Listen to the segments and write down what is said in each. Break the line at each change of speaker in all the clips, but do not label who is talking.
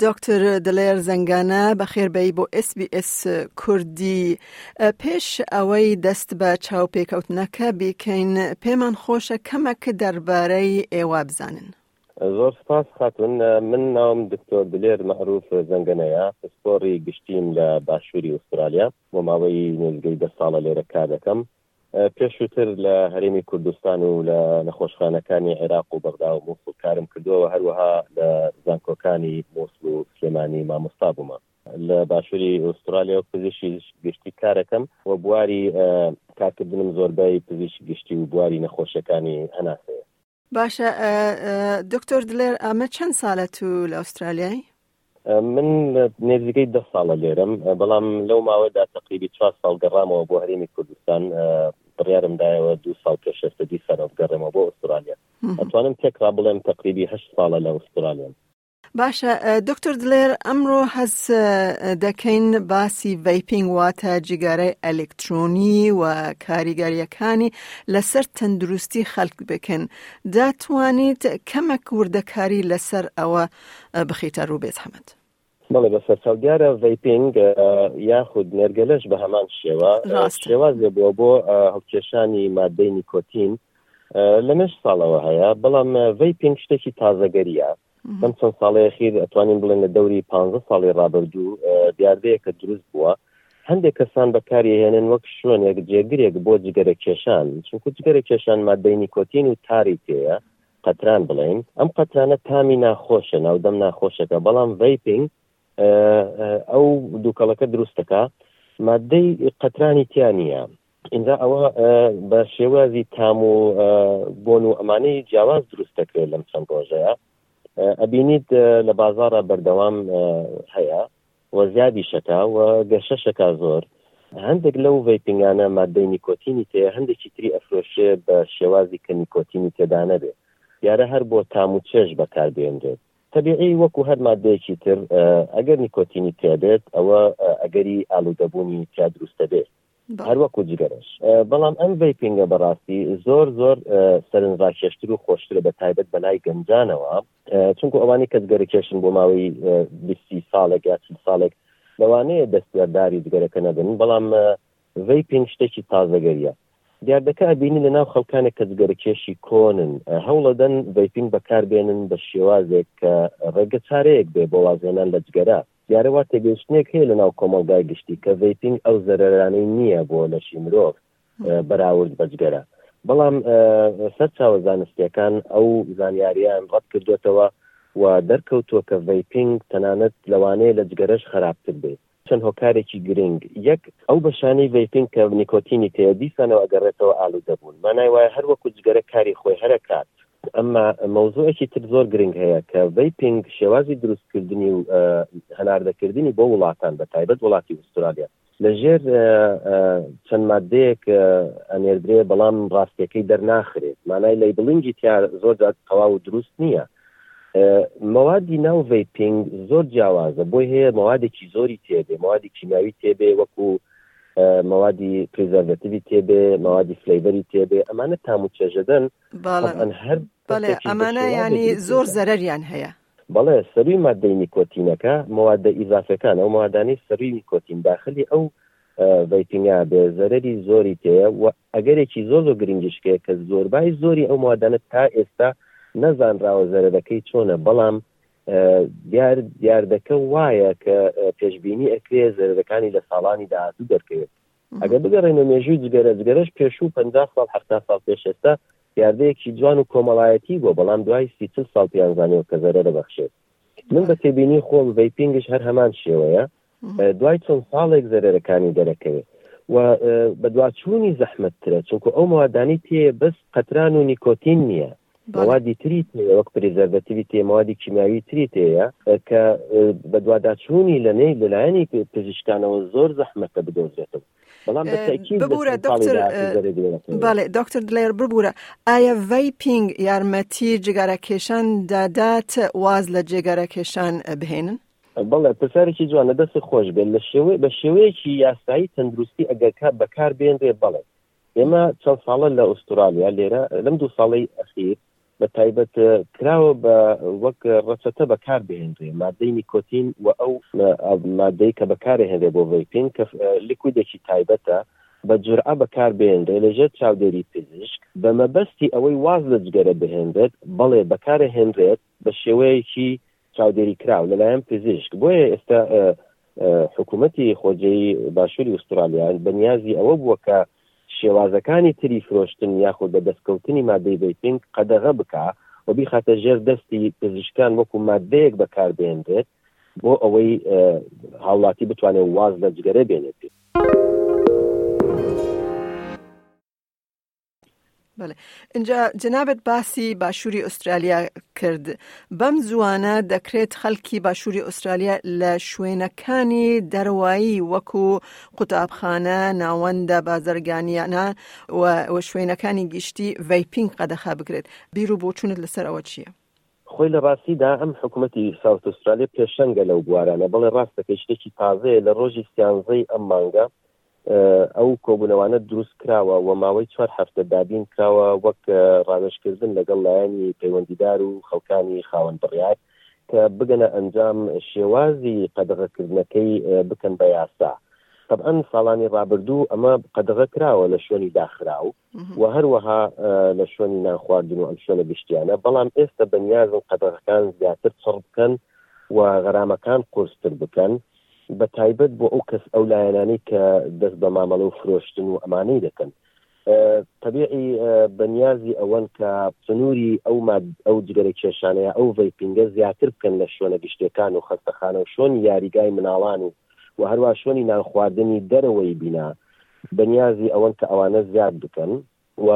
دکتۆر دلێر زەنگانە، بەخێر بێی بۆ ئێس بی ئێس کوردی. پێش ئەوەی دەست بە چاوپێکەوتنەکە بکەین، پێمان خۆشە کەمەک دەربارەی ئێوە بزانین.
زۆر سپاس خاتون من ناوم دکتۆر دلێر مەعروف زەنگەنەیە پسپۆڕی گشتیم لە باشووری ئوسترالیا بۆ ماوەی نزگەی دە ساڵە لێرە کار دەکەم پێشووتر لە هەرێمی کوردستان و لە نەخۆشخانەکانی عێراق و بەغدا و مووسڵ کارم کردووەوە هەروەها لە زانکۆکانی مووسڵ و سلێمانی مامۆستا بوومە لە باشووری ئوسترالیا و پزیشی گشتی کارەکەم و بواری کارکردنم زۆربەی پزیشی گشتی و بواری نەخۆشیەکانی هەناسەیە
باشە دکتۆر دلێر ئەمە چەند ساڵە تو لە ئوسترالیای؟
من نێزیکەی دە ساڵە لێرم بەڵام لەو ماوەدا تقریبی چوار ساڵ گەڕامەوە بۆ هەرێمی کوردستان بڕارم دایەوە دو ساڵ پێشێستا دیسانەوە بگەڕێمەوە بۆ ئوسترالیا ئەتوانم تێکرا بڵێم تقریبی هەشت ساڵە لە ئوسترالیان
باشە دکتۆر دلێر ئەمڕۆ هەز دەکەین باسی ڤیپینگ واتە جیگارەی ئەلکترۆنی و کاریگەریەکانی لەسەر تەندروستی خەلک بکەن داتوانیت کەمەک وردەکاری لەسەر ئەوە بخیتە ڕوو بێت حەمەد
بەڵێ بەسەر چاو دیارە ڤیپینگ یاخود نێرگەلەش بە هەمان شێوە شێوازێ بووە بۆ هەڵکێشانی مادەی نیکۆتین لە مێژ ساڵەوە هەیە بەڵام ڤیپینگ شتێکی تازەگەریە من چەند ساڵەیە خیر ئەتوانین بڵێن لە دەوری پ ساڵی ڕابردوو دیاردەیە کە دروست بووە هەندێک کەسان بەکاریهێنن وەک شوێنێک جێگرێک بۆ جگەرە کێشان چونکو جگەرە کێشان مادەینی کۆتین و تاری تێە قەتران بڵین ئەم قەترانە تامی ناخۆشە ناودەم ناخۆشەکە بەڵام ڤیپینگ ئەو دووکەڵەکە دروستەکە مادەی قەترانی تیا نییە ئینجا ئەوە بە شێوازی تام و بۆن و ئەمانەی جیاواز دروست دەکرێت لەم چەند ڕۆژەیە ئەبینیت لە بازارە بەردەوام هەیە و زیادی شەکا و گەشە شەکا زۆر هەندێک لەو ڤیپنگانە مادەی نیکۆتینی تێ هەندێکی تری ئەفرۆشێ بە شێوازی کە نیکۆتینی تێدا نەبێت دیارە هەر بۆ تام و چێژ بەکاربێنرێت تەبیعی وەکو هەر مادەیەکی تر ئەگەر نیکۆتینی تێبێت ئەوە ئەگەری ئالوودەبوونی تیا دروستە بێت هەر وەکو جگەرەش بەڵام ئەم ڤەیپینگە بەڕاستی زۆر زۆر سەرنج ڕاکێشتر و خۆشترە بە تایبەت بەلای گەنجانەوە چونکو ئەوانی کە جگەرە کێشن بۆ ماوەی بیستی ساڵێک یا چل ساڵێک لەوانەیە دەستیارداری جگەرەکە نەبن بەڵام ڤەیپینگ شتێکی تازەگەریە دیاردەکە ئەبینی لە ناو خەڵکانێک کە جگەرەکێشی کۆنن هەوڵەدەن ڤەیپین بەکاربێنن بە شێوازێک کە ڕێگە چارەیەک بێ بۆ وازێنان لە جگەرە دیارە وا تێگەیشتنێک هەیە لەناو کۆمەڵگای گشتی کە ڤەیپینگ ئەو زەرەرانەی نییە بۆ لەشی مرۆڤ بەراورد بە جگەرە بەڵام سەر چاوە زانستیەکان ئەو زانیاریان ڕەت کردوێتەوە و دەرکەوتووە کە ڤەیپینگ تەنانەت لەوانەیە لە جگەرەش خراپتر بێت چەند هۆکارێکی گرنگ یەک ئەو بەشانەی ڤیپین کە نیکۆتینی تەیە دیسانەوە ئەگەڕێتەوە ئالوودەبوون مانای وایە هەروەکو جگەرە کاری خۆی هەرەکات ئەمما مەوزوعێکی تر زۆر گرنگ هەیە کە ڤەیپینگ شێوازی دروستکردنی و هەناردەکردنی بۆ وڵاتان بە تایبەت وڵاتی ئوسترالیا لە ژێر چەند مادەیەک ئەنێردرێ بەڵام ڕاستەکەی دەرناخرێت مانای لەی بڵنگی تیا زۆر جات تەواو و دروست نییە موادی ناو ڤەیپینگ زۆر جیاوازە بۆی هەیە موادێکی زۆری تێبێ موادی کیمیاوی تێبێ وەکو موادی پرزەرگەتیوی تێبێ موادی فلیڤەری تێبێ ئەمانە تام و چێژەدەن بەڵێ سەرووی ماددەی نیکۆتینەکە مواددە ئیزافەکان ئەو موادانەی سەرووی نیکۆتین داخلی ئەو ڤیتنگا بێ زەرری زۆری تەیە و ئەگەرێکی زۆر زۆر گرنگیشکەیە کە زۆربای زۆری ئەو موادانە تا ئێستا نەزانراوە زەرەرەکەی چۆنە بەڵام دیار دیاردەکە وایە کە پێشببینی ئەکرێ زەرەکانی لە ساڵانی داهاتوو دەرکەوێت ئەگەر بگەڕێینە مێژووی جگەرە، جگەرەش پێشوو پەنجا ساڵ حەفتا ساڵ پێش ئێستا دیاردەیەکی جوان و کۆمەڵایەتی بووە، بەڵام دوای سی چل ساڵ پێیان زانیوە کە زەرەر دەبەخشێت. من بە تێبینی خۆم ڤەیپینگش هەر هەمان شێوەیە، دوای چەند ساڵێک زەرەرەکانی دەرەکەوێت و بەدواچوونی زەحمەتترە، چونکو ئەو مەوادانەی تێیە بەس قەتران و نیکۆتین نییە، موادی تری تێ وەک پریزەرڤەتیوی تێ موادی کیمیاوی تری تێیە کە بەدواداچوونی لە نێی لەلایەنی پزیشکانەوە زۆر زەحمەتە بدۆزرێتەوە
بەڵام ببورە بەڵێ دکتر دلێر ببورە ئایا ڤی پینگ یارمەتی جگارە کێشان دادات واز لە جێگەرە کێشان بهێنن
بەڵێ پرسیارێکی جوانە دەستی خۆش بێت لە شێوەی بە شێوەیەکی یاسایی تەندروستی ئەگەرکە بەکار بێنرێ بەڵێ ئێمە چەند ساڵە لە ئوسترالیا لێرە لەم دوو ساڵی ئەخیر بە تایبەت کراوە بە وەک ڕەچەتە بەکار بهێنرێ مادەی نیکۆتین و ئەو مادەی کە بەکارێ هێنرێ بۆ ڤیپین کە لیکویدێکی تایبەتە بە جورعە بەکار بێنرێ لەژێر چاودێری پزیشک بە مەبەستی ئەوەی واز لە جگەرە بهێنرێت بەڵێ بەکارە هێنرێت بە شێوەیەکی چاودێریکراو لەلایەن پزیشک، بۆیە ئێستا حکوومەتی خۆجێی باشووری ئوسترالیا بە نیازی ئەوە بووە کە شێوازەکانی تری فرۆشتن یاخود بە دەستکەوتنی مادەی ڤەیپینگ قەدەغە بکا و بیخاتە ژێر دەستی پزیشکان وەکو مادەیەک بەکاربهێنرێت بۆ ئەوەی هاوڵاتی بتوانێت واز لە جگەرە بێنێت.
بەێ اینجا جنابەت باسی باشووری ئوسترالیا کرد بەم زوانە دەکرێت خەڵکی باشووری ئوسترالیا لە شوێنەکانی دەروایی وەکو قوتابخانە ناوەندە بازرگانیانە و شوێنەکانی گشتی ڤیپینگ قەدەخە بگرێت بیر و بۆچونت لەسەر ئەوە چییە؟
خۆی لە ڕاستیدا ئەم حکوومەتتی ساوت ئوسترالیا پێشەنگە لەو بوارانە بەڵێ ڕاستەکەی شتێکی تازەیە لە ڕۆژی سیانزەی ئەم مانگە ئەو کۆبوونەوانە دروست کراوە و ماوەی چوار هەفتە دابین کراوە وەک ڕاوێژکردن لەگەڵ لایەنی پەیوەندیدار و خەڵکانی خاوەن بڕیار کە بگەنە ئەنجام شێوازی قەدەغەکردنەکەی بکەن بە یاسا. تەبعەن ساڵانی ڕابردوو ئەمە قەدەغە کراوە لە شوێنی داخراو. و هەروەها لە شوێنی نانخواردن و ئەم شوێنە گشتیانە بەڵام ئێستا بەنیازن قەدەغەکان زیاتر چڕ بکەن و غەرامەکان قرستر بکەن بە تایبەت بۆ ئەو کەس ئەو لایەنانی کە دەست بە مامەڵە و فرۆشتن و ئەمانەی دەکەن طبیعی بەنیازی ئەوەن کە سنووری ئەو ئەو جگەرە کێشانەیە ئەو ڤیپینگە زیاتر بکەن لە شوێنە گشتەکان و خەستەخانە و شوێنی یاریگای مناڵان و و هەروە شوێنی نانخواردنی دەرەوەی بینا بەنیازی ئەوەن کە ئەوانە زیاد بکەن و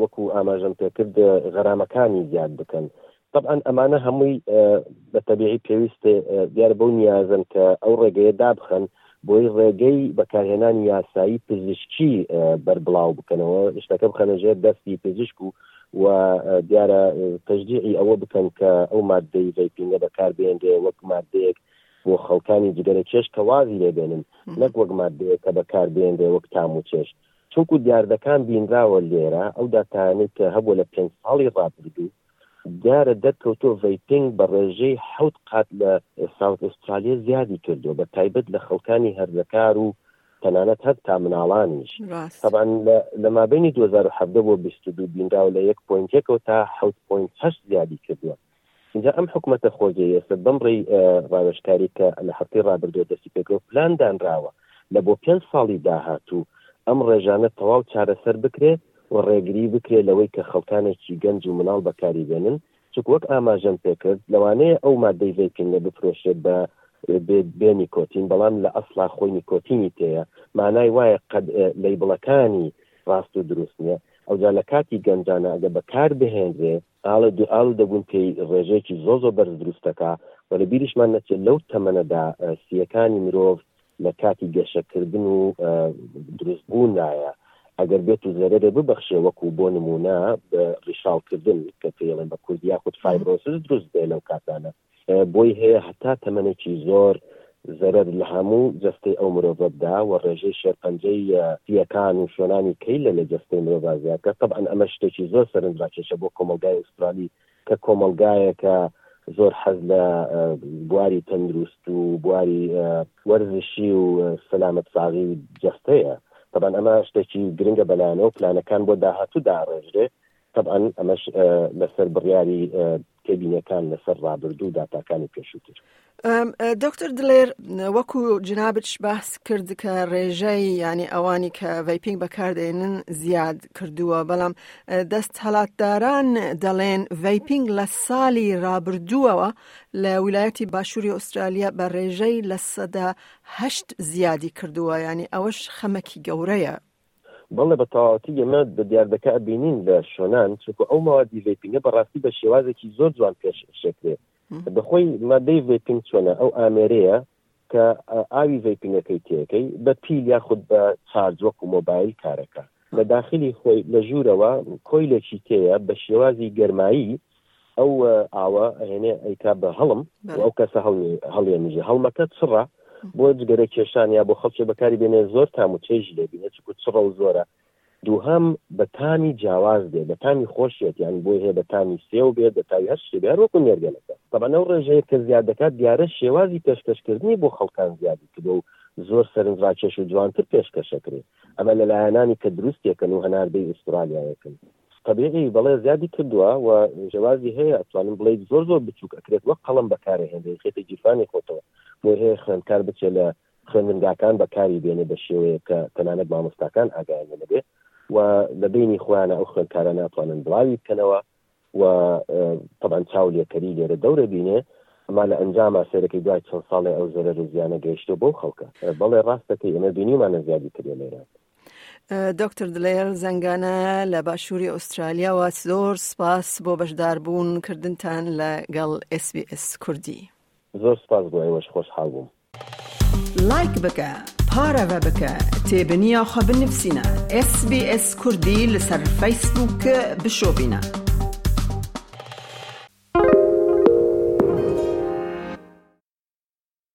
وەکو ئاماژەم پێکرد غەرامەکانی زیاد بکەن. تەبعەن ئەمانە هەمووی بە تەبیعی پێویست دیارە بەو نیازەن کە ئەو ڕێگەیە دابخەن بۆی ڕێگەی بەکارهێنانی یاسایی پزیشکی بەربڵاو بکەنەوە، شتەکە بخەنە ژێر دەستی پزیشک و و دیارە تەشجیعی ئەوە بکەن کە ئەو ماددەی ڤەیپینگە بەکاربهێنرێ وەک ماددەیەک بۆ خەڵکانی جگەرە چێش کە وازی لێ بێنن نەک وەک ماددەیەک کە بەکار بێنرێ وەک تام و چێش چونکو دیاردەکان بینراوە لێرە ئەو داتایانەی کە هەبووە لە پێنج ساڵی ڕابردوو دیارە دەرکەوتووە ڤەیپینگ بە ڕێژەی حەوت قات لە ساوت ئوسترالیە زیادی کردووە بە تایبەت لە خەڵکانی هەرزەکار و تەنانەت هەر تا مناڵانیش ڕاست طبعا لە لە مابینی 2017 بۆ 22 بینراوە لە 1.1 تا 7.8 زیادی کردووە جا ئەم حکومەتە خۆجێی ئێستا بەم ڕێی ڕاوێژکاری کە لە هەفتەی ڕابردووە دەستی پێکەوە پلان دانراوە لە بۆ پێنج ساڵی داهاتوو ئەم ڕێژانە تەواو چارەسەر بکرێ و ڕێگری بکرێ لەوەی کە خەڵکانێکی گەنج و مناڵ بەکاری بێنن چونکە وەک ئاماژەم پێکرد لەوانەیە ئەو مادەی ڤەیپین لێ بفرۆشێت بە بێ نیکۆتین بەڵام لە ئەسلا خۆی نیکۆتینی تەیە مانای وایە قەد لەیبڵەکانی ڕاست و دروست نییە ئەوجا لە کاتی گەنجانە ئەگە بەکار بهێنرێ ئاڵ دو ئاڵ دەبوون پێی ڕێژەیەکی زۆر زۆر بەرز دروست دەکا و لە بیریشمان نەچێت لەو تەمەنەدا سییەکانی مرۆڤ لە کاتی گەشەکردن و دروست بوونایە ئەگەر بێت و زەرەێ ببەخشێ وەکو بۆ نمونە ڕیشاڵکردن کە پێڵێن بە کوردیا خود فایبرۆسز دروست بێ لەو کاتانە بۆی هەیە هەتا تەمەنێکی زۆر زەرەر لە هەموو جەستەی ئەو مرۆڤە بدا و ڕێژەی شێرپەنجەی سییەکان و شۆنانی کەیلە لە جەستەی مرۆڤا زیاد کات، تەبعەن ئەمە شتێکی زۆر سەرنجڕاکێشە بۆ کۆمەڵگای ئوسترالی کە کۆمەڵگایەکە زۆر حەز لە بواری تەندروست و بواری وەرزشی و سەلامەت ساغی جەستەیە تەبان ئەمە شتێکی گرنگە بەلایەنەوە پلانەکان بۆ داهاتوو داڕێژرێ تەبان ئەمەش لەسەر بڕیاری تێبینەکان لەسەر ڕابردوو داتاکانی پێشووتر.
دکتر دلێر وەکو جنابش بەس کرد کە ڕێژەی ینی ئەوانی کە ڤیپینگ بەکاردێنن زیاد کردووە بەڵام دەست هەڵاتداران دەڵێن ڤیپینگ لە ساڵی ڕابردووەوە لە ویلایەتی باشووری ئوسترالیا بە ڕێژەی لە سەدا هەشت زیادی کردووە ینی ئەوەش خەمەکی گەورەیە
بەڵێ بە تەواوەتی ئێمە بە دیاردەکە ئەبینین لە شۆنان چونکو ئەو مەوادی ڤیپینگە بەڕاستی بە شێوازێکی زۆر جوان پێش شێکرێ بەخۆی مادەی ڤیپینگ چۆنە ئەو ئامێرەیە کە ئاوی ڤیپینەکەی تێەکەی بە پیل یاخود بە چارج وەکو مۆبایل کارەکە لە داخلی خۆی لە ژوورەوە کۆیلێکی تێە بە شێوازی گەرمایی ئەو ئاوە ئەهێنێ ئەیکا بە هەڵم و ئەو کەسە هەڵمی هەڵێنجی هەڵمەکە چڕە بۆ جگەرە کێشان یا بۆ خەڵکی بەکاری بێنێ زۆر تام و چێژ لێ بینێ چکو چڕە و زۆرە دووهام بە تامی جیاواز دێ بە تامی خۆشیێت یان بۆی هەیە بە تامی سێو بێت بە تاوی هەر شتێ بێت وەکو نێرگەلەکە تەبەنە و ڕێژەیە کە زیاد دەکات دیارە شێوازی پێشکەشکردنی بۆ خەڵکان زیادی کردو و زۆر سەرنجڕاکێش و جوانتر پێشکەشەکرێت ئەمە لە لایەنانی کە دروستێکن و هەناردەی ئوسترالیایەکن تەبیعی بەڵێ زیادی کردوە و جیاوازی هەیە ئەتوانم بڵێیت زۆر زۆر بچوک ئەکرێت وەک قەڵەم بەکارێ هێنێ خێتە گیرفانی خۆتەوە بۆ هەیە خوێندکار بچێ لە خوێندنگاکان بەکاری بێنێ بە شێوەیە کە تەنانەت مامۆستاکان ئاگایان لێ نەبێ و لە بینی خۆیانە ئەو خوێندکارە ناتوانن بڵاوی بکەنەوە و طبعا چاو لێکەری لێرە دەورە بینێ ئەما لە ئەنجاما سێرەکەی دوای چەند ساڵێ ئەو زەرەر و زیانە گەیشتو بەو خەڵکە بەڵێ ڕاستەکەی ئەمە بینیمانە زیادی کردێ لێرە
دکتر دلێر زەنگانە لە باشووری ئوسترالیاوە زۆر سپاس بۆ بەشداربوون کردنتان لەگەڵ SسBS کوردی
زۆر سپاس بۆ ئێوەش خۆشحاڵ بووم.
لایک بکە پارەوە بکە تێبنیا خە بنفسینە SسBS کوردی لەسەر فیسبووک بشۆبینە.